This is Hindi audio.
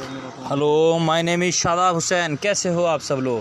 Hello my name is Shadab Hussain कैसे हो आप सब लोग?